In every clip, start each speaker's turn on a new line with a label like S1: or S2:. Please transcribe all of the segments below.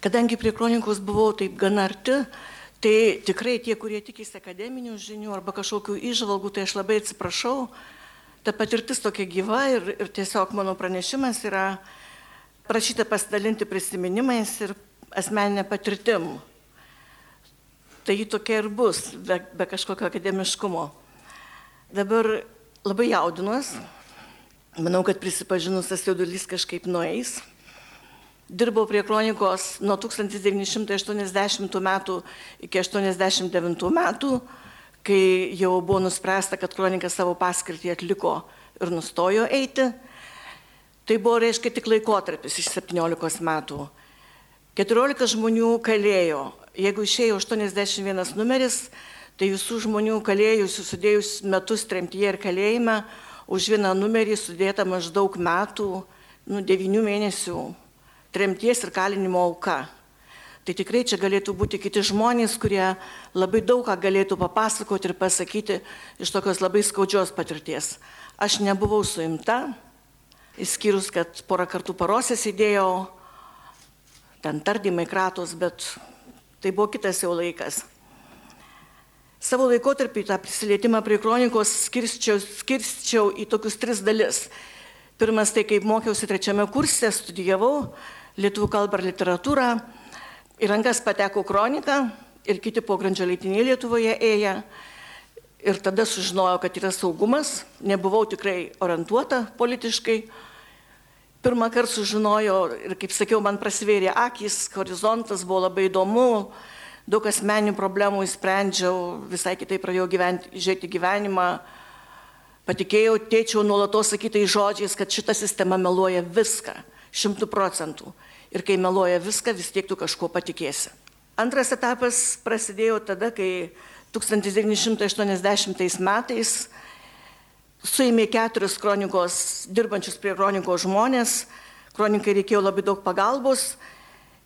S1: Kadangi prie kronikos buvau taip gana arti, tai tikrai tie, kurie tikisi akademinių žinių arba kažkokių išvalgų, tai aš labai atsiprašau. Ta patirtis tokia gyva ir, ir tiesiog mano pranešimas yra prašyta pasidalinti prisiminimais ir asmeninė patirtim. Tai jį tokia ir bus, be, be kažkokio akademiškumo. Dabar labai jaudinuos. Manau, kad prisipažinus tas jaudulys kažkaip nueis. Dirbau prie kronikos nuo 1980 metų iki 1989 metų, kai jau buvo nuspręsta, kad kronika savo paskirtį atliko ir nustojo eiti. Tai buvo, reiškia, tik laikotarpis iš 17 metų. 14 žmonių kalėjo. Jeigu išėjo 81 numeris, tai visų žmonių kalėjusių sudėjus metus tremtyje ir kalėjime, už vieną numerį sudėta maždaug metų, nu, 9 mėnesių tremties ir kalinimo auka. Tai tikrai čia galėtų būti kiti žmonės, kurie labai daug ką galėtų papasakoti ir pasakyti iš tokios labai skaudžios patirties. Aš nebuvau suimta, išskyrus, kad porą kartų parose sėdėjau, ten tardymai kratos, bet tai buvo kitas jau laikas. Savo laikotarpį tą prisilietimą prie kronikos skirščiau, skirščiau į tokius tris dalis. Pirmas tai, kaip mokiausi trečiame kurse, studijavau, lietuvių kalbą ir literatūrą. Į rankas pateko kronika ir kiti pogrindžio leitiniai Lietuvoje ėję. Ir tada sužinojau, kad yra saugumas, nebuvau tikrai orientuota politiškai. Pirmą kartą sužinojau ir, kaip sakiau, man prasivėrė akis, horizontas buvo labai įdomu, daug asmeninių problemų įsprendžiau, visai kitaip pradėjau gyventi, žiūrėti gyvenimą. Patikėjau tėčiau nuolatos sakytai žodžiais, kad šita sistema meluoja viską, šimtų procentų ir kai meluoja viską, vis tiek tu kažkuo patikėsi. Antras etapas prasidėjo tada, kai 1980 metais suėmė keturis kronikos, dirbančius prie kronikos žmonės, kronikai reikėjo labai daug pagalbos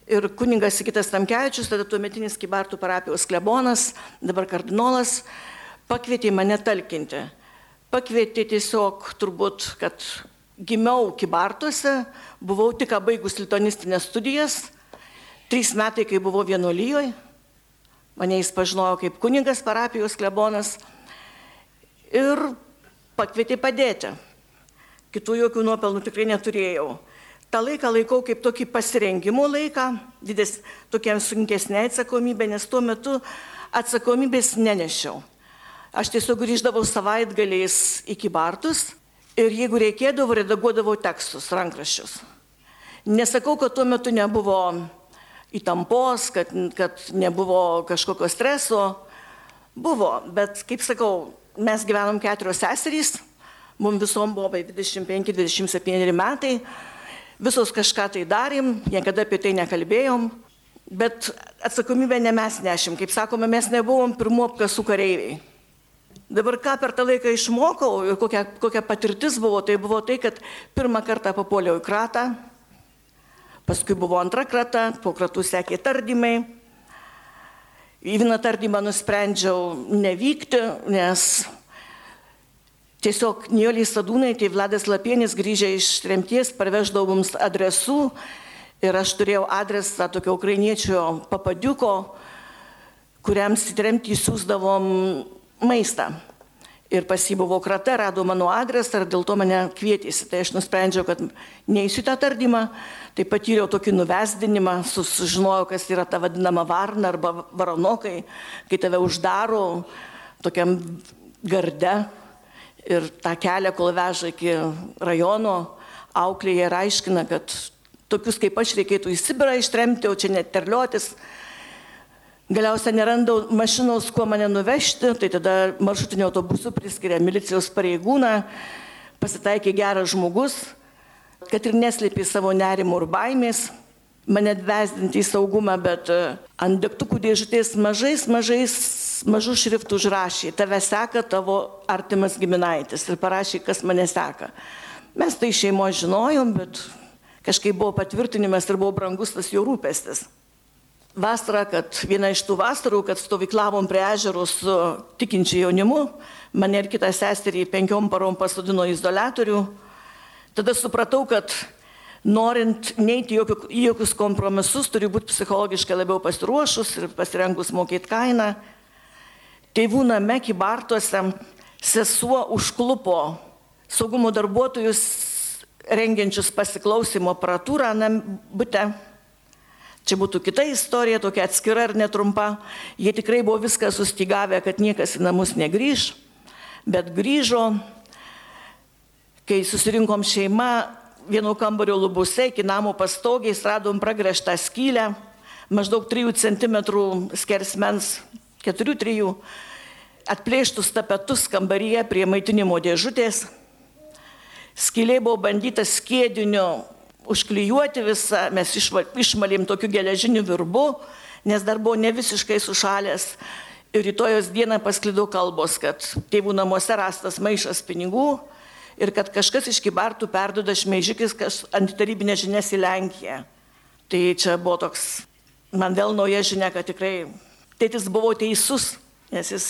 S1: ir kuningas Sikitas Tamkevičius, tada tuometinis Kibartų parapijos klebonas, dabar kardinolas, pakvietė mane talkinti. Pakvietė tiesiog turbūt, kad gimiau Kibartuose, buvau tik baigus litonistinės studijas, trys metai, kai buvau vienuolyjoje, mane jis pažinojo kaip kuningas parapijos klebonas ir pakvietė padėti. Kitų jokių nuopelnų tikrai neturėjau. Ta laiką laikau kaip tokį pasirengimo laiką, didės tokiam sunkesnė atsakomybė, nes tuo metu atsakomybės nenešiau. Aš tiesiog grįždavau savaitgaliais iki Bartus ir jeigu reikėdavo, redaguodavau tekstus, rankraščius. Nesakau, kad tuo metu nebuvo įtampos, kad, kad nebuvo kažkokio streso. Buvo, bet kaip sakau, mes gyvenom keturios seserys, mums visom buvo 25-27 metai, visos kažką tai darėm, niekada apie tai nekalbėjom, bet atsakomybę ne mes nešim, kaip sakome, mes nebuvom pirmų apkasų kareiviai. Dabar ką per tą laiką išmokau ir kokia, kokia patirtis buvo, tai buvo tai, kad pirmą kartą papuoliau į kratą, paskui buvo antra krata, po kratų sekė tardymai. Į vieną tardymą nusprendžiau nevykti, nes tiesiog Nioliai Sadūnai, tai Vladas Lapienis grįžę iš tremties parveždavo mums adresų ir aš turėjau adresą tokio ukrainiečio papadiuko, kuriam sitremtį siūsdavom maistą. Ir pas jį buvo krata, rado mano adresą ir dėl to mane kvietėsi. Tai aš nusprendžiau, kad neįsiu tą tardymą, tai patyriau tokį nuvesdinimą, sužinojau, kas yra ta vadinama varna arba varonokai, kai tave uždaro tokiam garde ir tą kelią, kol veža iki rajono, auklėje ir aiškina, kad tokius kaip aš reikėtų į Sibirą ištremti, o čia net terliotis. Galiausiai nerandau mašinos, kuo mane nuvežti, tai tada maršrutinio autobusu priskiria milicijos pareigūną, pasitaikė geras žmogus, kad ir neslėpė savo nerimo ir baimės, mane atvesdinti į saugumą, bet e, ant degtukų dėžutės mažais, mažais, mažų šriftų užrašė, tave seka tavo artimas giminaitis ir parašė, kas mane seka. Mes tai šeimo žinojom, bet kažkaip buvo patvirtinimas ir buvo brangus tas jo rūpestis vasarą, kad viena iš tų vasarų, kad stovyklavom prie ežerų su tikinčiu jaunimu, mane ir kitą seserį penkiom parom pasodino izolatorių. Tada supratau, kad norint neiti jokių, jokius kompromisus, turi būti psichologiškai labiau pasiruošus ir pasirengus mokėti kainą. Tėvų name Kibartuose sesuo užklupo saugumo darbuotojus rengiančius pasiklausimo aparatūrą bute. Čia būtų kita istorija, tokia atskira ir netrumpa. Jie tikrai buvo viską sustigavę, kad niekas į namus negryž, bet grįžo, kai susirinkom šeima, vieno kambario lubose iki namo pastogiais radom pragrėžtą skylę, maždaug 3 cm skersmens, 4-3, atplėštus tapetus kambaryje prie maitinimo dėžutės Skylė buvo bandyta skėdiniu užklijuoti visą, mes išmalėm tokiu geležiniu virbu, nes dar buvo ne visiškai sušalęs. Ir rytojos dieną pasklido kalbos, kad tėvų namuose rastas maišas pinigų ir kad kažkas iš kibartų perduoda šmeižikis antitarybinės žinias į Lenkiją. Tai čia buvo toks, man vėl nauja žinia, kad tikrai tėtis buvo teisus, nes jis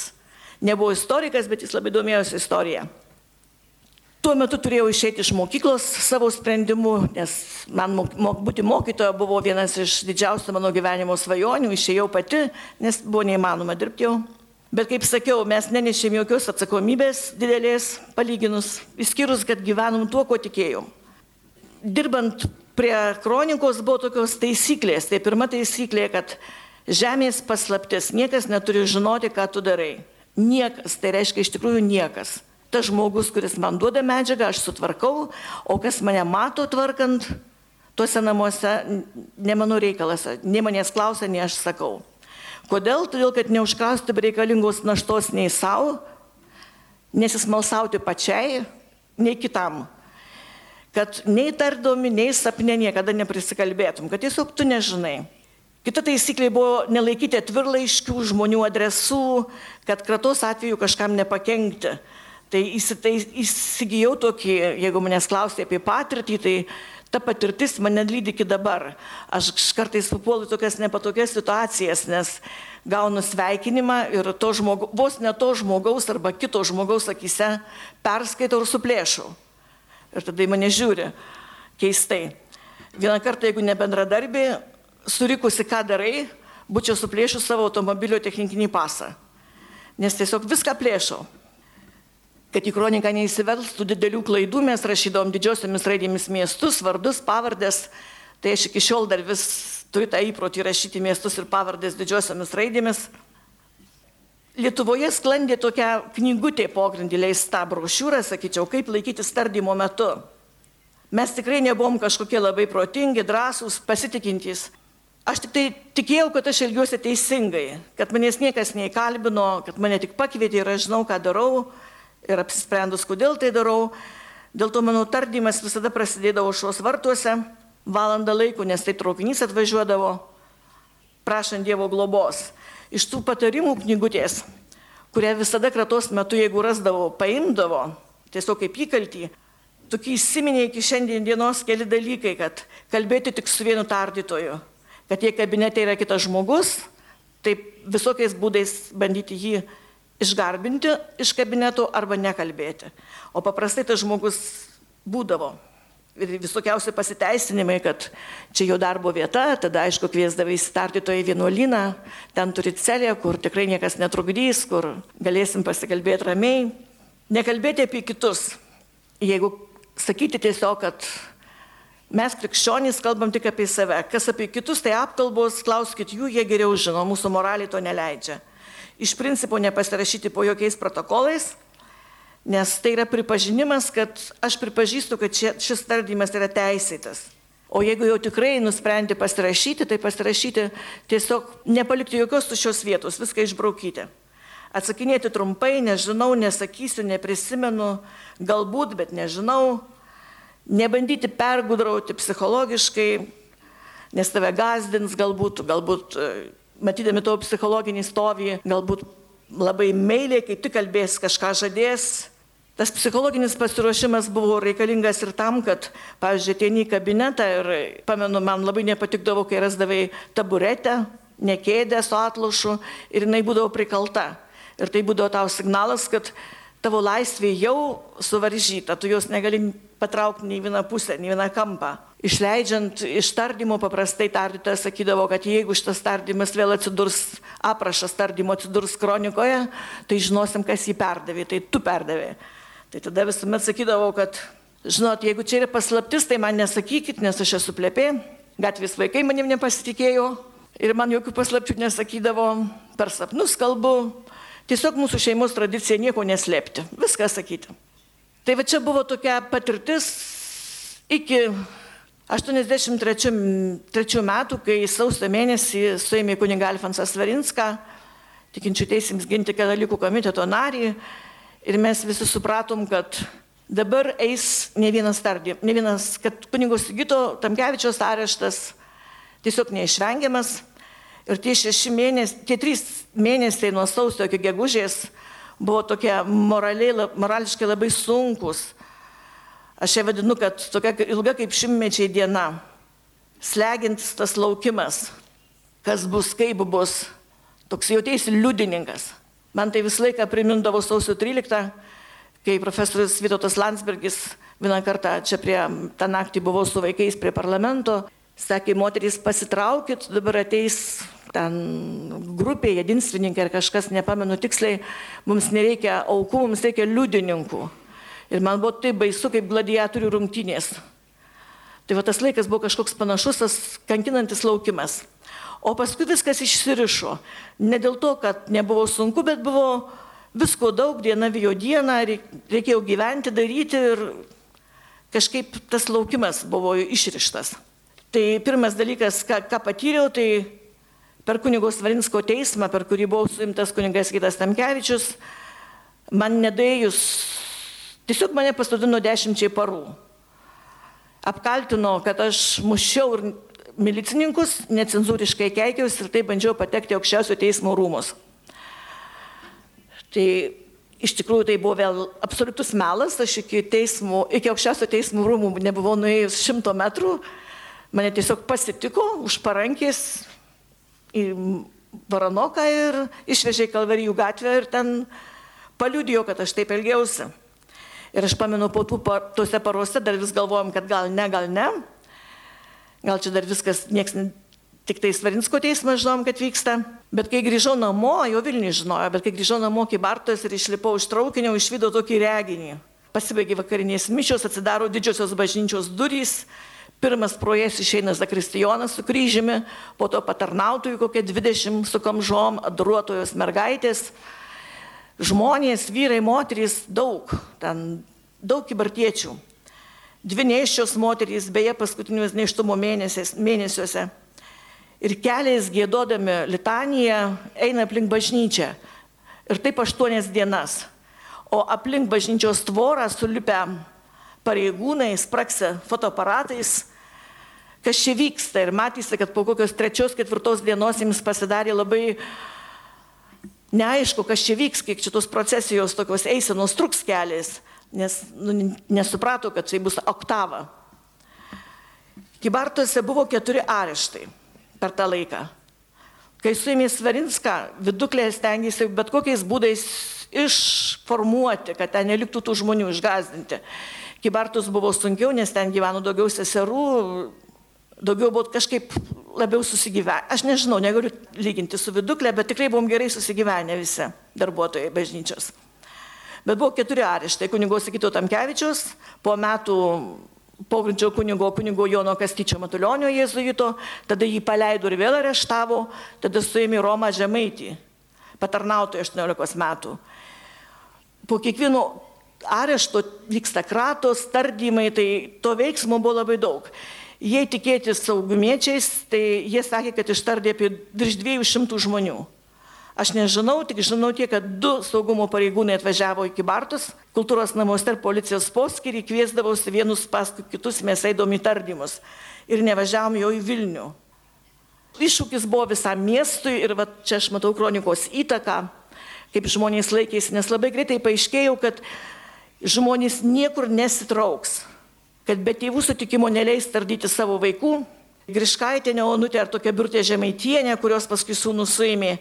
S1: nebuvo istorikas, bet jis labai domėjosi istoriją. Tuo metu turėjau išeiti iš mokyklos savo sprendimu, nes man mok, būti mokytoja buvo vienas iš didžiausių mano gyvenimo svajonių, išėjau pati, nes buvo neįmanoma dirbti jau. Bet kaip sakiau, mes nenešėm jokios atsakomybės didelės palyginus, išskyrus, kad gyvenom tuo, ko tikėjom. Dirbant prie kronikos buvo tokios taisyklės. Tai pirma taisyklė, kad žemės paslaptis, niekas neturi žinoti, ką tu darai. Niekas, tai reiškia iš tikrųjų niekas tas žmogus, kuris man duoda medžiagą, aš sutvarkau, o kas mane mato tvarkant, tuose namuose ne mano reikalas, ne manęs klausia, ne aš sakau. Kodėl? Todėl, kad neužkrausti bereikalingos naštos nei savo, nesismalsauti pačiai, nei kitam. Kad nei tardomi, nei sapne niekada neprisikalbėtum, kad tiesiog tu nežinai. Kita taisyklė buvo nelaikyti atvirlaiškių žmonių adresų, kad kratos atveju kažkam nepakenkti. Tai įsigijau tokį, jeigu manęs klausė apie patirtį, tai ta patirtis mane lydi iki dabar. Aš kartais papuolu tokias nepatogias situacijas, nes gaunu sveikinimą ir to žmogu, vos ne to žmogaus arba kito žmogaus akise perskaitau ir suplėšau. Ir tada į mane žiūri keistai. Vieną kartą, jeigu ne bendradarbė, surikusi, ką darai, būčiau suplėšus savo automobilio techninį pasą. Nes tiesiog viską plėšau kad į kroniką neįsivelstų didelių klaidų, mes rašydom didžiosiomis raidėmis miestus, vardus, pavardės. Tai aš iki šiol dar vis turiu tą įprotį rašyti miestus ir pavardės didžiosiomis raidėmis. Lietuvoje sklandė tokia knygutė pogrindį leista brošiūra, sakyčiau, kaip laikytis tardymo metu. Mes tikrai nebuvom kažkokie labai protingi, drąsūs, pasitikintys. Aš tik tai tikėjau, kad aš elgiuosi teisingai, kad manęs niekas neįkalbino, kad mane tik pakvietė ir aš žinau, ką darau ir apsisprendus, kodėl tai darau. Dėl to mano tardymas visada prasidėdavo šios vartuose, valandą laiko, nes tai traukinys atvažiuodavo, prašant Dievo globos. Iš tų patarimų knygutės, kurią visada kratos metu, jeigu rasdavo, paimdavo, tiesiog kaip įkaltį, tokie įsiminė iki šiandien dienos keli dalykai, kad kalbėti tik su vienu tardytoju, kad jei kabinete yra kitas žmogus, taip visokiais būdais bandyti jį išgarbinti iš kabineto arba nekalbėti. O paprastai tas žmogus būdavo. Ir visokiausi pasiteisinimai, kad čia jo darbo vieta, tada aišku kviesdavai įsitartytoje vienuolyną, ten turi celę, kur tikrai niekas netrukdys, kur galėsim pasikalbėti ramiai. Nekalbėti apie kitus. Jeigu sakyti tiesiog, kad mes krikščionys kalbam tik apie save, kas apie kitus, tai apkalbos, klauskit jų, jie geriau žino, mūsų moraliai to neleidžia iš principo nepasirašyti po jokiais protokolais, nes tai yra pripažinimas, kad aš pripažįstu, kad šis tardymas yra teisėtas. O jeigu jau tikrai nusprendė pasirašyti, tai pasirašyti tiesiog nepalikti jokios tuščios vietos, viską išbraukyti. Atsakinėti trumpai, nežinau, nesakysiu, neprisimenu, galbūt, bet nežinau. Nebandyti pergudrauti psichologiškai, nes tave gazdins galbūt, galbūt matydami to psichologinį stovį, galbūt labai meiliai, kai tik kalbės, kažką žadės. Tas psichologinis pasiruošimas buvo reikalingas ir tam, kad, pavyzdžiui, ateini į kabinetą ir, pamenu, man labai nepatikdavo, kai rasdavai taburetę, nekėdę su atlošu ir jinai būdavo prikalta. Ir tai būdavo tau signalas, kad tavo laisvė jau suvaržyta, tu jos negali patraukti nei vieną pusę, nei vieną kampą. Išleidžiant iš tardymo paprastai tardytojas sakydavo, kad jeigu šitas tardymas vėl atsidurs, aprašas tardymo atsidurs kronikoje, tai žinosim, kas jį perdavė, tai tu perdavė. Tai tada visuomet sakydavau, kad, žinot, jeigu čia yra paslaptis, tai man nesakykit, nes aš esu plėpė, gatvės vaikai manim nepasitikėjo ir man jokių paslapčių nesakydavo, per sapnus kalbu, tiesiog mūsų šeimos tradicija nieko neslėpti, viską sakyti. Tai va čia buvo tokia patirtis iki 83 metų, kai sausio mėnesį suėmė kuniga Alfonsas Svarinską, tikinčių teisėms ginti katalikų komiteto narį, ir mes visi supratom, kad dabar eis ne vienas tardė, ne vienas, kad kunigos Sigito Tamkevičios areštas tiesiog neišvengiamas. Ir tie šeši mėnesiai, tie trys mėnesiai nuo sausio iki gegužės buvo tokie moraliai, morališkai labai sunkus Aš ją vadinu, kad tokia ilga kaip šimtmečiai diena, slegintis tas laukimas, kas bus, kaip bus, toks jautėsi liudininkas. Man tai visą laiką primindavo sausio 13, kai profesorius Vytautas Landsbergis vieną kartą čia prie tą naktį buvau su vaikais prie parlamento, sakė, moterys pasitraukit, dabar ateis ten grupė, jedinsvininkai ar kažkas, nepamenu tiksliai, mums nereikia aukų, mums reikia liudininkų. Ir man buvo taip baisu, kaip gladiatorių rungtynės. Tai va tas laikas buvo kažkoks panašus, tas kankinantis laukimas. O paskui viskas išsirišo. Ne dėl to, kad nebuvo sunku, bet buvo visko daug, diena vijo dieną, reikėjo gyventi, daryti ir kažkaip tas laukimas buvo išrištas. Tai pirmas dalykas, ką, ką patyriau, tai per kunigos Varinsko teismą, per kurį buvo suimtas kunigas Kitas Tamkevičius, man nedėjus Tiesiog mane pasodino dešimčiai parų. Apkaltino, kad aš mušiau ir milicininkus, necenzūriškai keikiausi ir taip bandžiau patekti aukščiausio teismo rūmus. Tai iš tikrųjų tai buvo vėl absoliutus melas, aš iki, teismų, iki aukščiausio teismo rūmų nebuvau nuėjus šimto metrų, mane tiesiog pasitiko už parankės į Varanoką ir išvežė į Kalvarijų gatvę ir ten paliudijo, kad aš taip elgiausi. Ir aš pamenu, po tų tuose paruose dar vis galvojom, kad gal ne, gal ne. Gal čia dar viskas, nieks, tik tai Svarinsko teismas žinom, kad vyksta. Bet kai grįžau namo, jau Vilniui žinojo, bet kai grįžau namo kaip Bartas ir išlipau iš traukinio, išvydau tokį reginį. Pasibaigė vakarinės mišios, atsidaro didžiosios bažnyčios durys. Pirmas projas išeina Zakristijonas su kryžiumi, po to patarnautojų kokie 20 su kamžom, adruotojos mergaitės žmonės, vyrai, moterys, daug, ten daug kibartiečių. Dvi neiščios moterys, beje, paskutinius neištumo mėnesiuose. Ir keliais gėdodami litaniją eina aplink bažnyčią. Ir taip aštuonias dienas. O aplink bažnyčios tvorą sulipę pareigūnai, spraksia fotoaparatais, kas čia vyksta. Ir matysi, kad po kokios trečios, ketvirtos dienos jiems pasidarė labai neaišku, kas čia vyks, kiek šitos procesijos tokios eisenos truks keliais, nes nu, nesuprato, kad tai bus oktava. Kibartuose buvo keturi areštai per tą laiką. Kai suėmė Svarinską, viduklė stengiasi bet kokiais būdais išformuoti, kad ten neliktų tų žmonių išgazdinti. Kibartus buvo sunkiau, nes ten gyveno daugiau seserų, daugiau buvo kažkaip labiau susigyvenę. Aš nežinau, negaliu lyginti su viduklė, bet tikrai buvom gerai susigyvenę visi darbuotojai bažnyčios. Bet buvo keturi areštai. Kunigo Sakyto Tamkevičius, po metų pogrindžio kunigo, kunigo Jono Kastyčio Matulionio jėzuito, tada jį paleido ir vėl areštavo, tada suėmė Romą Žemaitį, patarnautojų 18 metų. Po kiekvieno arešto vyksta kratos, tardymai, tai to veiksmo buvo labai daug. Jei tikėti saugumiečiais, tai jie sakė, kad ištardė apie virš 200 žmonių. Aš nežinau, tik žinau tiek, kad du saugumo pareigūnai atvažiavo iki Bartus, kultūros namuose ir policijos poskirį kviesdavosi vienus paskui kitus, mes eidom į tardymus ir nevažiavom jau į Vilnių. Iššūkis buvo visam miestui ir va, čia aš matau kronikos įtaką, kaip žmonės laikėsi, nes labai greitai paaiškėjau, kad žmonės niekur nesitrauks kad be tėvų sutikimo neleis tardyti savo vaikų. Griškaitė, Neonutė ar tokia birtė žemaitienė, kurios paskui sūnus suėmė,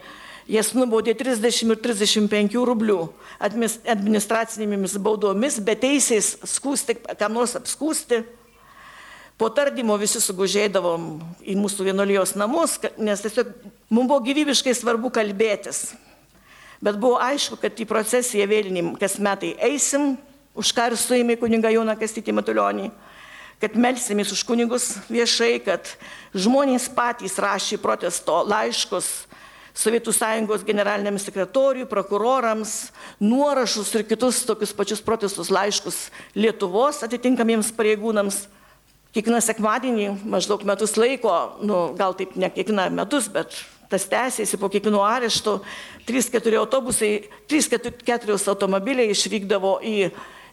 S1: jas nubaudė 30 ir 35 rublių administracinėmis baudomis, be teisės skūsti, kam nors apskūsti. Po tardymo visi sugužėdavom į mūsų vienolijos namus, nes tiesiog mums buvo gyvybiškai svarbu kalbėtis. Bet buvo aišku, kad į procesiją vėlinim kas metai eisim, už ką ir suėmė kuniga Joną Kastytį Matulionį, kad melsimės už kunigus viešai, kad žmonės patys rašė protesto laiškus Sovietų sąjungos generaliniam sekretoriui, prokurorams, nuorašus ir kitus tokius pačius protestus laiškus Lietuvos atitinkamiems pareigūnams. Kiekvieną sekmadienį maždaug metus laiko, nu, gal taip ne kiekvieną metus, bet tas tęsėsi po kiekvieno arešto, 3-4 autobusai, 3-4 automobiliai išvykdavo į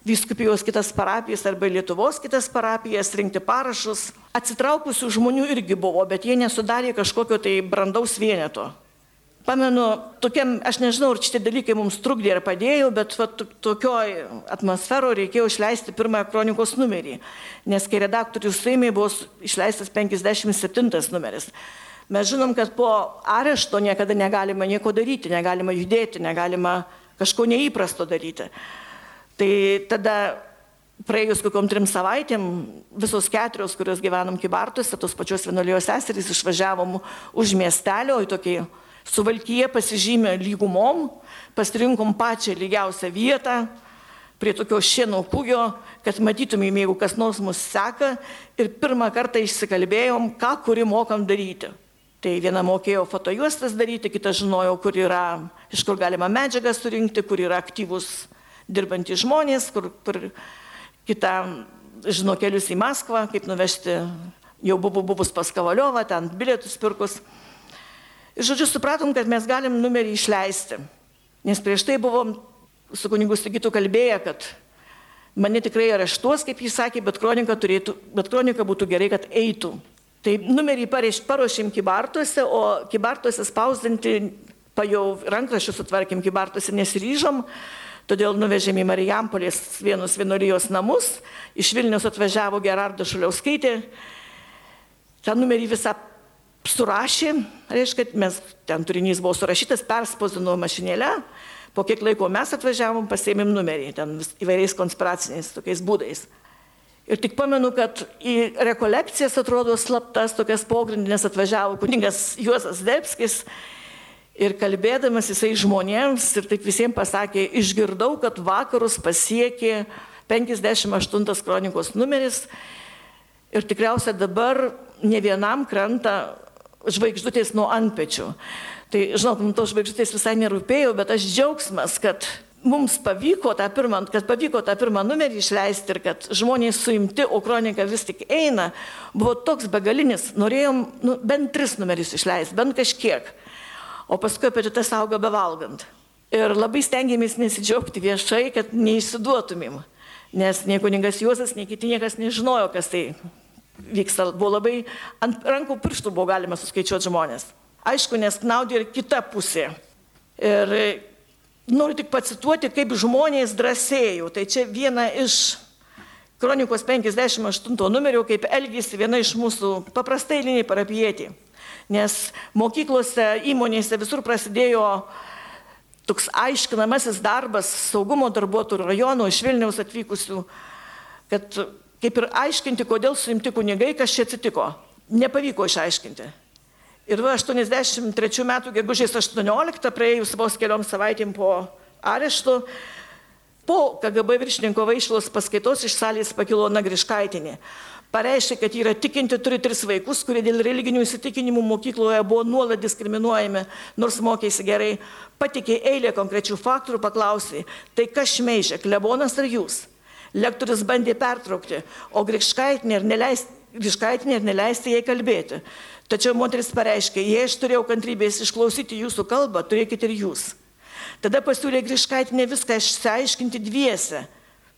S1: vyskupijos kitas parapijas arba Lietuvos kitas parapijas, rinkti parašus. Atsitraukusių žmonių irgi buvo, bet jie nesudarė kažkokio tai brandaus vieneto. Pamenu, tokiam, aš nežinau, ar šitie dalykai mums trukdė ir padėjo, bet va, tokioj atmosferoje reikėjo išleisti pirmąją kronikos numerį, nes kai redaktorius suėmė buvo išleistas 57 numeris. Mes žinom, kad po arešto niekada negalima nieko daryti, negalima judėti, negalima kažko neįprasto daryti. Tai tada praėjus kokiam trim savaitėm, visos keturios, kurios gyvenom Kibartuose, tos pačios vienuolijos seserys, išvažiavom už miestelio į tokį Suvalkyje pasižymė lygumom, pasirinkom pačią lygiausią vietą prie tokio šieno kūgio, kad matytumėm, jeigu kas nors mus seka ir pirmą kartą išsikalbėjom, ką kuri mokam daryti. Tai viena mokėjo fotojuostas daryti, kita žinojo, kur yra, iš kur galima medžiagą surinkti, kur yra aktyvus dirbantys žmonės, kur, kur kita žino kelius į Maskvą, kaip nuvežti, jau buvo buvus pas Kavaliovą, ten bilietus pirkus. Ir žodžiu, supratom, kad mes galim numerį išleisti. Nes prieš tai buvom su kunigu Sigitu kalbėję, kad mane tikrai areštuos, kaip jis sakė, bet kronika, turėtų, bet kronika būtų gerai, kad eitų. Tai numerį paruošėm kibartuose, o kibartuose spausdinti, pa jau rankraščius sutvarkėm kibartuose, nesiryžom, todėl nuvežėm į Marijampolės vienus vienorijos namus, iš Vilnius atvažiavo Gerardo Šuliauskaitė, tą numerį visą surašė, reiškia, mes ten turinys buvo surašytas, perspausdino mašinėlę, po kiek laiko mes atvažiavom, pasėmėm numerį, ten įvairiais konspiraciniais tokiais būdais. Ir tik pamenu, kad į rekolekcijas atrodo slaptas tokias pogrindinės atvažiavo kuningas Juozas Debskis ir kalbėdamas jisai žmonėms ir taip visiems pasakė, išgirdau, kad vakarus pasiekė 58 kronikos numeris ir tikriausiai dabar ne vienam kranta žvaigždutės nuo antpečių. Tai, žinot, man tos žvaigždutės visai nerūpėjo, bet aš džiaugsmas, kad mums pavyko tą pirmą, kad pavyko tą pirmą numerį išleisti ir kad žmonės suimti, o kronika vis tik eina, buvo toks begalinis, norėjom nu, bent tris numerius išleisti, bent kažkiek. O paskui apetitas auga bevalgant. Ir labai stengiamės nesidžiaugti viešai, kad neįsiduotumėm. Nes nei kuningas Juozas, nei kiti niekas nežinojo, kas tai vyksta, buvo labai ant rankų pirštų buvo galima suskaičiuoti žmonės. Aišku, nes naudė ir kita pusė. Ir noriu tik pacituoti, kaip žmonės drąsėjo. Tai čia viena iš kronikos 58 numerio, kaip elgėsi viena iš mūsų paprastai liniai parapietį. Nes mokyklose, įmonėse visur prasidėjo toks aiškinamasis darbas saugumo darbuotojų rajonų iš Vilniaus atvykusių, kad kaip ir aiškinti, kodėl suimti kunigai, kas čia atsitiko. Nepavyko išaiškinti. Ir va 83 metų gegužės 18, praėjus vos keliom savaitėm po arešto, po KGB viršininko vaišlos paskaitos iš salės pakilo Nagriškaitinė. Pareiškė, kad yra tikinti, turi tris vaikus, kurie dėl religinių įsitikinimų mokykloje buvo nuolat diskriminuojami, nors mokėsi gerai. Patikė eilę konkrečių faktų ir paklausė, tai kas šmeižia, klebonas ar jūs? Lektorius bandė pertraukti, o Grikškaitinė ir neleisti, Grikškaitinė ir neleisti jai kalbėti. Tačiau moteris pareiškė, jei aš turėjau kantrybės išklausyti jūsų kalbą, turėkite ir jūs. Tada pasiūlė Grikškaitinė viską išsiaiškinti dviese,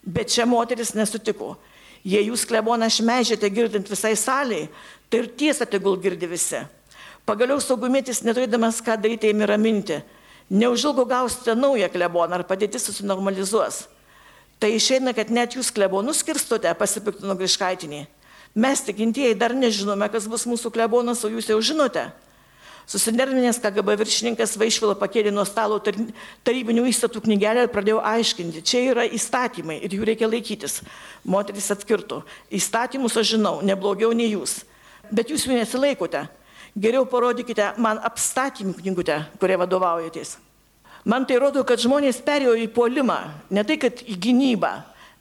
S1: bet čia moteris nesutiko. Jei jūs kleboną šmežėte girdint visai saliai, tai ir tiesą tegul girdi visi. Pagaliau saugumėtis neturėdamas ką daryti ėmė raminti. Neužilgo gausite naują kleboną ar padėtis susinormalizuos. Tai išeina, kad net jūs klebonus skirstote, pasipiktino Griškaitinė. Mes tikintieji dar nežinome, kas bus mūsų klebonas, o jūs jau žinote. Susinervinęs KGB viršininkas Vaišvilo pakėlė nuo stalo tarybinių įstatų knygelę ir pradėjo aiškinti, čia yra įstatymai ir jų reikia laikytis. Moteris atkirto, įstatymus aš žinau, neblogiau nei jūs, bet jūs jų nesilaikote. Geriau parodykite man apstatymų knygutę, kurie vadovaujatės. Man tai rodo, kad žmonės perėjo į polimą, ne tai, kad į gynybą,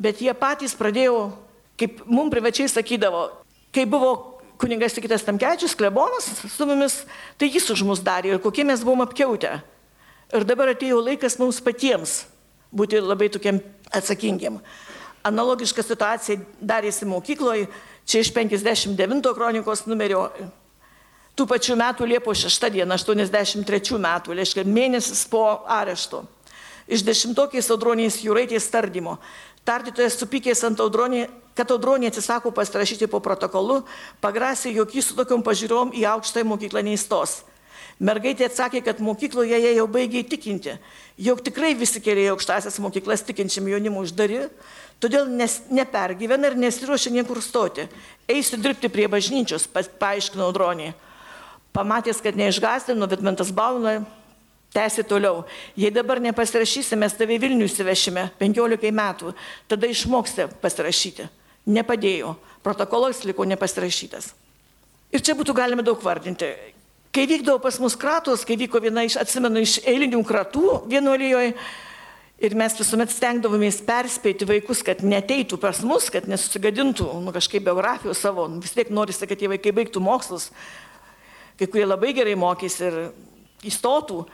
S1: bet jie patys pradėjo, kaip mums privačiai sakydavo, kai buvo kuningas Sikitas Tamkečius, klebonas su mumis, tai jis už mus darė ir kokie mes buvom apkiautę. Ir dabar atėjo laikas mums patiems būti labai tokiam atsakingiam. Analogiška situacija darėsi mokykloje, čia iš 59 kronikos numerio, tų pačių metų Liepos 6 dieną, 83 metų, reiškia mėnesis po arešto. Iš dešimtokiais audroniais jūraitės tardymo. Tardytojas supykęs ant audronį kad audronė atsisako pasirašyti po protokolu, pagrasė, jog jis su tokiam pažiūrom į aukštąją mokyklą neįstos. Mergaitė atsakė, kad mokykloje jie jau baigė įtikinti, jog tikrai visi keliai aukštasias mokyklas tikinčiam jaunimui uždari, todėl nes, nepergyvena ir nesiruošia niekur stoti. Eisiu dirbti prie bažnyčios, pa, paaiškino audronė. Pamatęs, kad neišgazdino, Vidmentas Bauna Tęsi toliau. Jei dabar nepasirašysi, mes tave Vilnių įsivešime 15 metų, tada išmoksite pasirašyti. Nepadėjo. Protokolas liko nepasirašytas. Ir čia būtų galima daug vardinti. Kai vykdavo pas mus kratos, kai vyko viena iš, atsimenu, iš eilinių kratų vienuolijoje, ir mes visuomet stengdavomės perspėti vaikus, kad neteitų pas mus, kad nesusigadintų nu, kažkaip biografijos savo, vis tiek norisi, kad tie vaikai baigtų mokslus, kai kurie labai gerai mokys ir įstotų.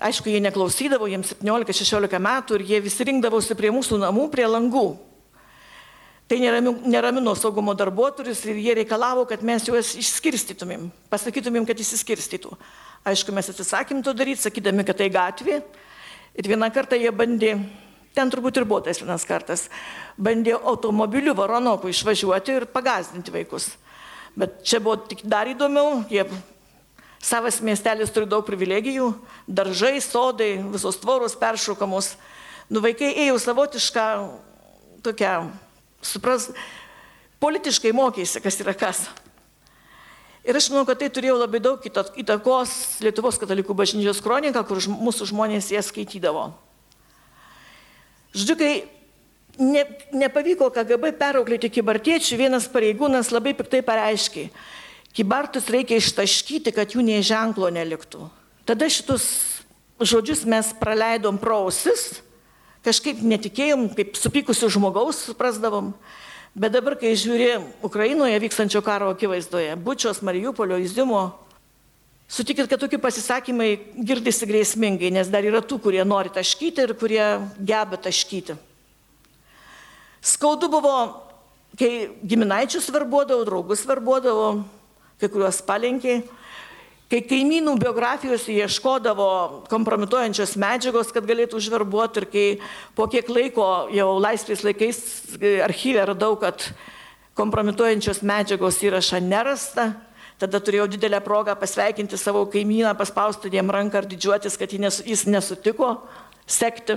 S1: Aišku, jie neklausydavo, jiems 17-16 metų ir jie visi rinkdavosi prie mūsų namų, prie langų. Tai neramino saugumo darbuotojus ir jie reikalavo, kad mes juos išskirstytumėm, pasakytumėm, kad išsiskirstytų. Aišku, mes atsisakėm to daryti, sakydami, kad tai gatvė. Ir vieną kartą jie bandė, ten turbūt ir buvo tas vienas kartas, bandė automobiliu varonokų išvažiuoti ir pagazdinti vaikus. Bet čia buvo tik dar įdomiau, jie Savas miestelis turi daug privilegijų, daržai, sodai, visos tvoros peršokamos. Nu, vaikai ėjo savotišką tokią, supras, politiškai mokėsi, kas yra kas. Ir aš manau, kad tai turėjo labai daug įtakos Lietuvos katalikų bažnyčios kroniką, kur mūsų žmonės ją skaitydavo. Žodžiu, kai ne, nepavyko KGB perauklėti kibartiečių, vienas pareigūnas labai piktai pareiškė, Kibartus reikia ištaškyti, kad jų nei ženklo neliktų. Tada šitus žodžius mes praleidom prausis, kažkaip netikėjom, kaip supykusių žmogaus suprasdavom. Bet dabar, kai žiūri Ukrainoje vykstančio karo akivaizdoje, Bučios, Mariupolio, Izimo, sutikit, kad tokie pasisakymai girdisi grėsmingai, nes dar yra tų, kurie nori taškyti ir kurie geba taškyti. Skaudu buvo, kai giminaičius varbuodavo, draugus varbuodavo, kai kuriuos palenkė. Kai kaimynų biografijose ieškodavo kompromituojančios medžiagos, kad galėtų užverbuoti ir kai po kiek laiko jau laisvės laikais archyve radau, kad kompromituojančios medžiagos įrašą nerasta, tada turėjau didelę progą pasveikinti savo kaimyną, paspausti jam ranką ar didžiuotis, kad jis nesutiko sekti.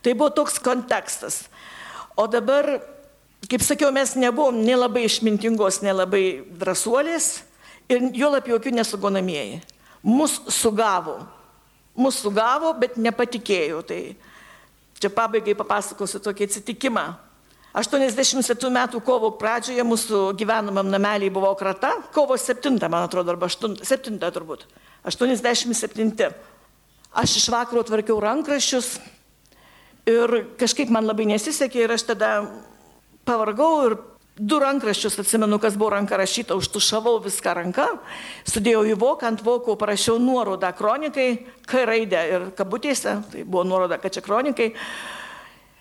S1: Tai buvo toks kontekstas. O dabar, kaip sakiau, mes nebuvom nelabai išmintingos, nelabai drąsuolės ir juolap jokių nesugonamieji. Mus sugavo. Mus sugavo, bet nepatikėjo. Tai čia pabaigai papasakosiu tokį atsitikimą. 87 metų kovo pradžioje mūsų gyvenamam namelį buvo krata, kovo 7, man atrodo, arba 8, 7 turbūt. 87. Aš iš vakaro tvarkiau rankraščius ir kažkaip man labai nesisekė ir aš tada pavargau ir du rankraščius atsimenu, kas buvo ranka rašyta, užtušavau viską ranką, sudėjau į voką, ant voko parašiau nuorodą kronikai, K raidę ir kabutėse, tai buvo nuoroda, kad čia kronikai.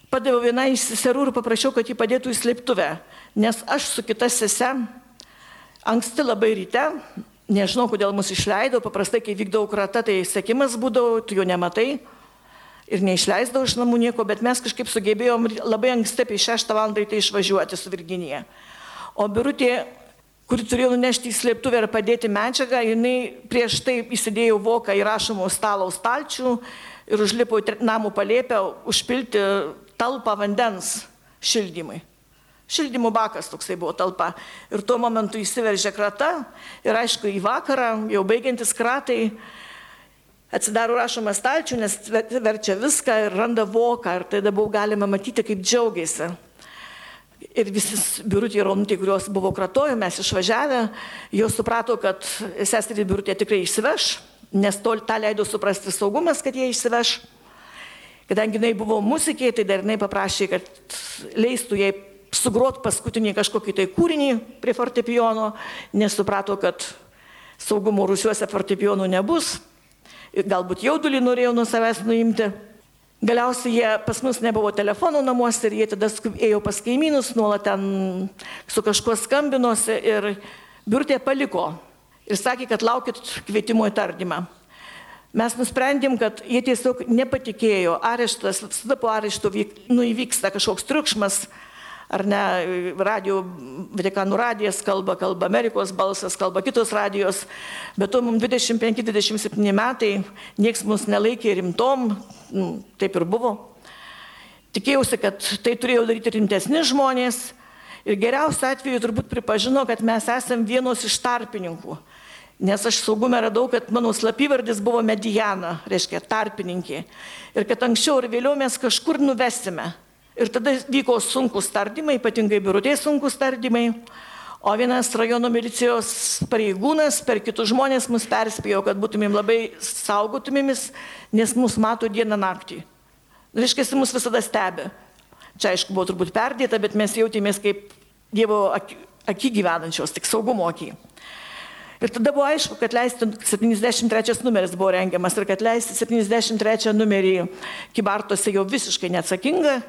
S1: Padaviau vienai iš seserų ir paprašiau, kad jį padėtų į slėptuvę, nes aš su kita sese anksti labai ryte, nežinau, kodėl mus išleido, paprastai, kai vykdavo krata, tai sekimas būdavo, tu jo nematai ir neišleisdavo iš namų nieko, bet mes kažkaip sugebėjom labai anksti apie 6 val. tai išvažiuoti su Virginija. O birutė, kuri turėjo nunešti į slėptuvę ir padėti medžiagą, jinai prieš tai įsidėjo voką į rašomo stalo stalčių ir užlipo į namų palėpę užpilti talpą vandens šildymui. Šildymo bakas toksai buvo talpa. Ir tuo momentu įsiveržė krata ir aišku, į vakarą, jau baigiantis kratai, atsidaro rašomą stalčių, nes verčia viską ir randa voką. Ir tada buvo galima matyti, kaip džiaugiasi. Ir visi biurutė ir onutė, kurios buvo kratojo, mes išvažiavę, jos suprato, kad seserį biurutė tikrai išsiveš, nes to tą leido suprasti saugumas, kad jie išsiveš. Kadangi jinai buvo muzikė, tai dar jinai paprašė, kad leistų jai sugrot paskutinį kažkokį tai kūrinį prie fortepijono, nes suprato, kad saugumo rusiuose fortepijonų nebus. Galbūt jaudulį norėjo nuo savęs nuimti. Galiausiai jie pas mus nebuvo telefonų namuose ir jie tada ėjo pas kaimynus, nuolat ten su kažkuo skambinosi ir biurtė paliko ir sakė, kad laukit kvietimo į tardymą. Mes nusprendėm, kad jie tiesiog nepatikėjo, areštas, visada po arešto nu, įvyksta kažkoks triukšmas, ar ne, radio, Vatikanų radijas kalba, kalba Amerikos balsas, kalba kitos radijos, bet to mums 25-27 metai, nieks mus nelaikė rimtom, nu, taip ir buvo. Tikėjausi, kad tai turėjo daryti rimtesni žmonės ir geriausiu atveju turbūt pripažino, kad mes esame vienos iš tarpininkų. Nes aš saugume radau, kad mano slapyvardis buvo mediana, reiškia tarpininkė. Ir kad anksčiau ir vėliau mes kažkur nuvesime. Ir tada vyko sunkus tardymai, ypatingai biurutės sunkus tardymai. O vienas rajono milicijos pareigūnas per kitus žmonės mus perspėjo, kad būtumėm labai saugotumėmis, nes mus mato dieną naktį. Reiškia, mus visada stebi. Čia aišku buvo turbūt perdėta, bet mes jautėmės kaip Dievo akį gyvenančios, tik saugumo akį. Ir tada buvo aišku, kad leisti 73 numeris buvo rengiamas ir kad leisti 73 numerį Kibartose jau visiškai neatsakinga,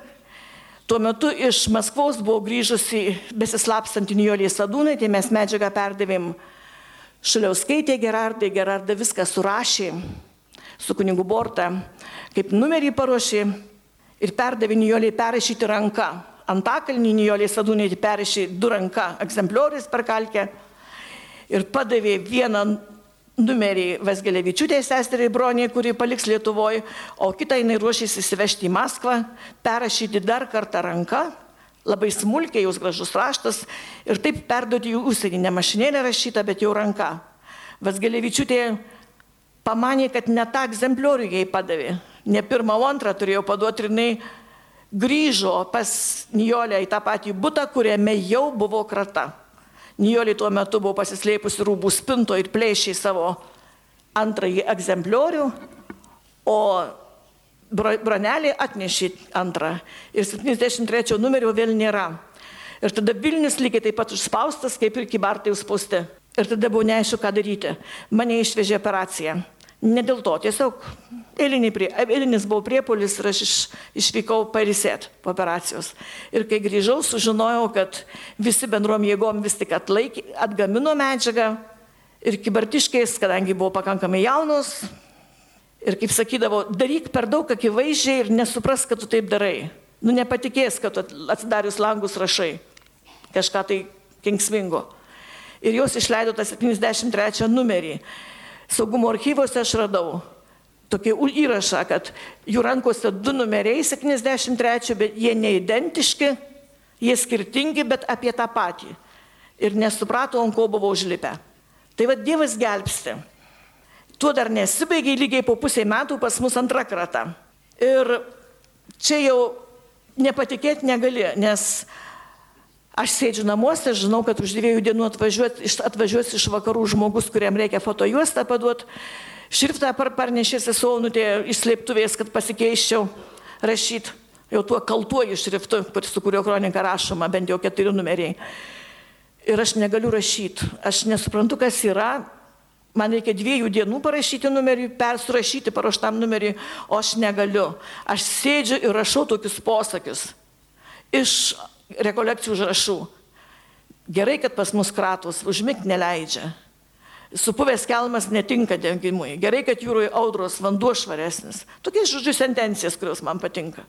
S1: Tuo metu iš Maskvos buvo grįžusi besislapstanti Nijolė Sadūnai, tai mes medžiagą perdavėm Šaliauskaitė Gerardai, Gerarda viską surašė su kunigu Borta, kaip numerį paruošė ir perdavė Nijolė perrašyti ranką. Antakalnį Nijolė Sadūnai perrašė du ranką egzempliorius per kalkę ir padavė vieną numerį Vasgelevičiūtė sesteriai Bronė, kuri paliks Lietuvoje, o kitą jinai ruošėsi įsivežti į Maskvą, perrašyti dar kartą ranką, labai smulkiai, jūs gražus raštas ir taip perduoti į užsienį, ne mašinėlė rašyta, bet jau ranka. Vasgelevičiūtė pamanė, kad ne tą egzempliorių jai padavė, ne pirmą, o antrą turėjo paduoti ir jinai grįžo pas Nijolę į tą patį būtą, kuriame jau buvo krata. Nijolė tuo metu buvo pasislėpusi rūbų spinto ir plėšė savo antrąjį egzempliorių, o bronelį atnešė antrą. Ir 73 numerio vėl nėra. Ir tada Vilnius lygiai taip pat užspaustas, kaip ir kibartai užspausti. Ir tada buvo neaišku, ką daryti. Mane išvežė operaciją. Ne dėl to, tiesiog eilinį prie, eilinis buvo priepolis ir aš iš, išvykau parisėt po operacijos. Ir kai grįžau, sužinojau, kad visi bendrom jėgom vis tik atlaikė, atgamino medžiagą ir kibartiškais, kadangi buvo pakankamai jaunos. Ir kaip sakydavo, daryk per daug akivaizdžiai ir nesupras, kad tu taip darai. Nu nepatikės, kad atsidarius langus rašai kažką tai kenksmingo. Ir jos išleido tą 73 numerį saugumo archyvose aš radau tokį įrašą, kad jų rankose du numeriai 73, bet jie neidentiški, jie skirtingi, bet apie tą patį. Ir nesuprato, ant ko buvo užlipę. Tai vad Dievas gelbsti. Tuo dar nesibaigė lygiai po pusę metų pas mus antrą kartą. Ir čia jau nepatikėti negali, nes Aš sėdžiu namuose, žinau, kad už dviejų dienų atvažiuos, atvažiuos iš vakarų žmogus, kuriam reikia fotojuostą paduoti. Šriftą par, parnešė sesuonutė iš slėptuvės, kad pasikeiščiau rašyti jau tuo kaltuoju šriftu, su kurio kronika rašoma, bent jau keturi numeriai. Ir aš negaliu rašyti. Aš nesuprantu, kas yra. Man reikia dviejų dienų parašyti numerį, persurašyti paruoštam numeriui, o aš negaliu. Aš sėdžiu ir rašau tokius posakius. Iš rekolekcijų užrašų. Gerai, kad pas mus kratos užmigti neleidžia. Supuvęs kelmas netinka dengimui. Gerai, kad jūroje audros vanduo švaresnis. Tokias žodžių sentencijas, kurios man patinka.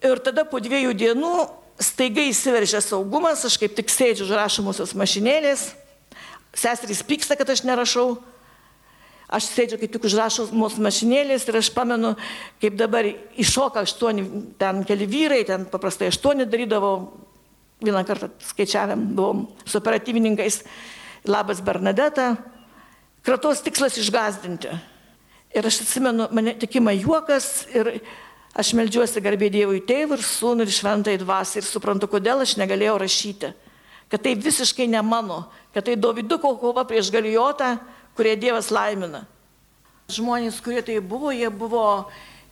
S1: Ir tada po dviejų dienų staiga įsiveržė saugumas, aš kaip tik sėdžiu užrašomosios mašinėlės, seserys pyksta, kad aš nerašau, Aš sėdžiu kaip tik užrašau mūsų mašinėlės ir aš pamenu, kaip dabar iššoka aštuoni, ten keli vyrai, ten paprastai aštuoni darydavo vieną kartą skaičiavėm, buvom su operatyvininkais, labas Bernadeta, kratos tikslas išgazdinti. Ir aš atsimenu, mane tikima juokas ir aš melžiuosi garbė Dievui tėvui ir sūnui ir šventai dvasiai ir suprantu, kodėl aš negalėjau rašyti. Kad tai visiškai ne mano, kad tai Doviduko kova prieš galijotą, kurie Dievas laimina. Žmonės, kurie tai buvo, jie buvo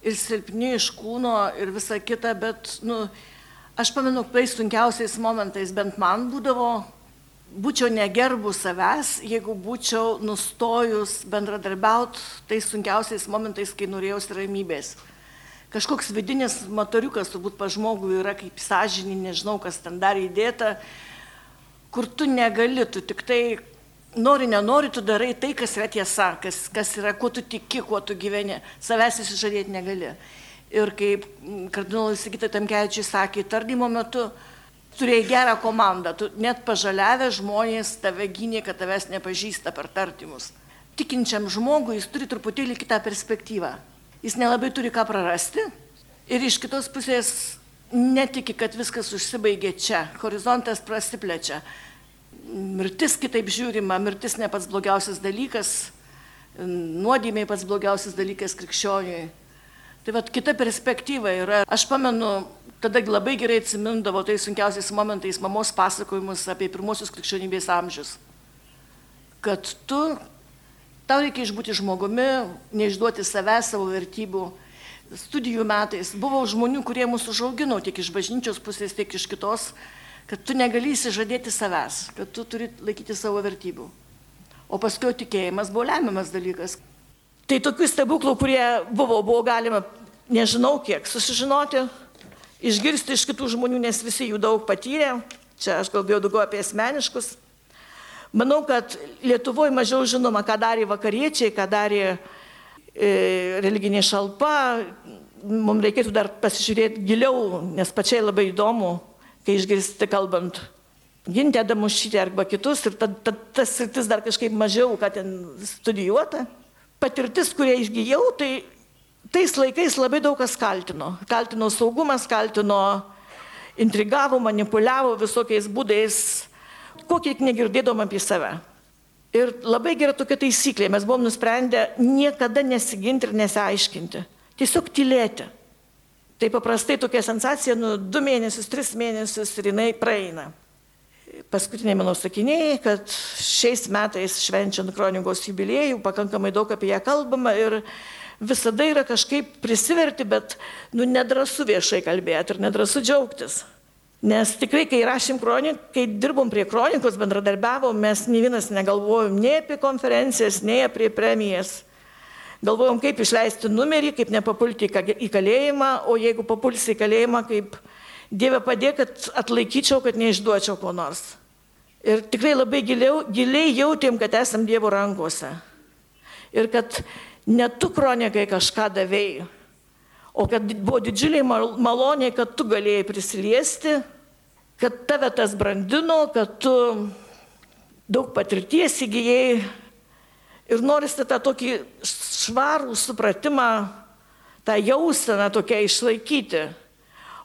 S1: ir silpni iš kūno ir visa kita, bet, nu, aš pamenu, tais sunkiausiais momentais bent man būdavo, būčiau negerbų savęs, jeigu būčiau nustojus bendradarbiauti tais sunkiausiais momentais, kai norėjausi ramybės. Kažkoks vidinis motoriukas turbūt pa žmogui yra kaip sąžinį, nežinau, kas ten dar įdėta, kur tu negali, tu tik tai nori, nenori, tu darai tai, kas yra tiesa, kas, kas yra, kuo tu tiki, kuo tu gyveni, savęs įsižadėti negali. Ir kaip kardinolas Sigita Tamkevičiai sakė, tardymo metu turėjai gerą komandą, tu net pažaliavę žmonės tave gynė, kad tavęs nepažįsta per tardymus. Tikinčiam žmogui jis turi truputėlį kitą perspektyvą. Jis nelabai turi ką prarasti ir iš kitos pusės netiki, kad viskas užsibaigė čia, horizontas prasiplečia mirtis kitaip žiūrima, mirtis ne pats blogiausias dalykas, nuodėmiai pats blogiausias dalykas krikščioniui. Tai vad kita perspektyva yra, aš pamenu, tada labai gerai atsimindavo tais sunkiausiais momentais mamos pasakojimus apie pirmosius krikščionybės amžius. Kad tu, tau reikia išbūti žmogumi, neišduoti savęs, savo vertybių. Studijų metais buvo žmonių, kurie mūsų užaugino tiek iš bažnyčios pusės, tiek iš kitos kad tu negali įsižadėti savęs, kad tu turi laikyti savo vertybių. O paskui tikėjimas buvo lemiamas dalykas. Tai tokių stebuklų, kurie buvo, buvo galima, nežinau kiek, susižinoti, išgirsti iš kitų žmonių, nes visi jų daug patyrė. Čia aš kalbėjau daugiau apie asmeniškus. Manau, kad Lietuvoje mažiau žinoma, ką darė vakariečiai, ką darė e, religinė šalpa. Mums reikėtų dar pasižiūrėti giliau, nes pačiai labai įdomu, kai išgirsti kalbant Gintę Damušytę arba kitus ir ta, ta, tas sritis dar kažkaip mažiau, ką ten studijuota. Patirtis, kurią išgyjau, tai tais laikais labai daug kas kaltino. Kaltino saugumas, kaltino intrigavo, manipuliavo visokiais būdais, kokį tik negirdėdom apie save. Ir labai gera tokia taisyklė, mes buvom nusprendę niekada nesiginti ir nesiaiškinti. Tiesiog tylėti. Tai paprastai tokia sensacija, nu, du mėnesius, tris mėnesius ir jinai praeina. Paskutiniai mano sakiniai, kad šiais metais švenčiant kronikos jubiliejų, pakankamai daug apie ją kalbama ir visada yra kažkaip prisiverti, bet nu, nedrasu viešai kalbėti ir nedrasu džiaugtis. Nes tikrai, kai rašym kroniką, kai dirbom prie kronikos, bendradarbiavom, mes nei vienas negalvojom nei apie konferencijas, nei apie premijas. Galvojom, kaip išleisti numerį, kaip nepapulti į kalėjimą, o jeigu papulsi į kalėjimą, kaip Dieve padėk, kad atlaikyčiau, kad neišduočiau ko nors. Ir tikrai labai giliau, giliai jautėm, kad esam Dievo rankose. Ir kad ne tu kronikai kažką davėjai, o kad buvo didžiuliai maloniai, kad tu galėjai prisiliesti, kad tave tas brandino, kad tu daug patirties įgyjai ir norisi tą tokį švarų supratimą, tą jauseną tokia išlaikyti.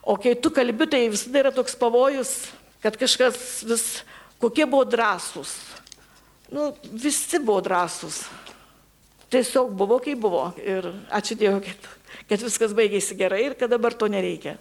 S1: O kai tu kalbi, tai visada yra toks pavojus, kad kažkas vis, kokie buvo drąsūs. Nu, visi buvo drąsūs. Tiesiog buvo, kaip buvo. Ir ačiū Dievui, kad, kad viskas baigėsi gerai ir kad dabar to nereikia.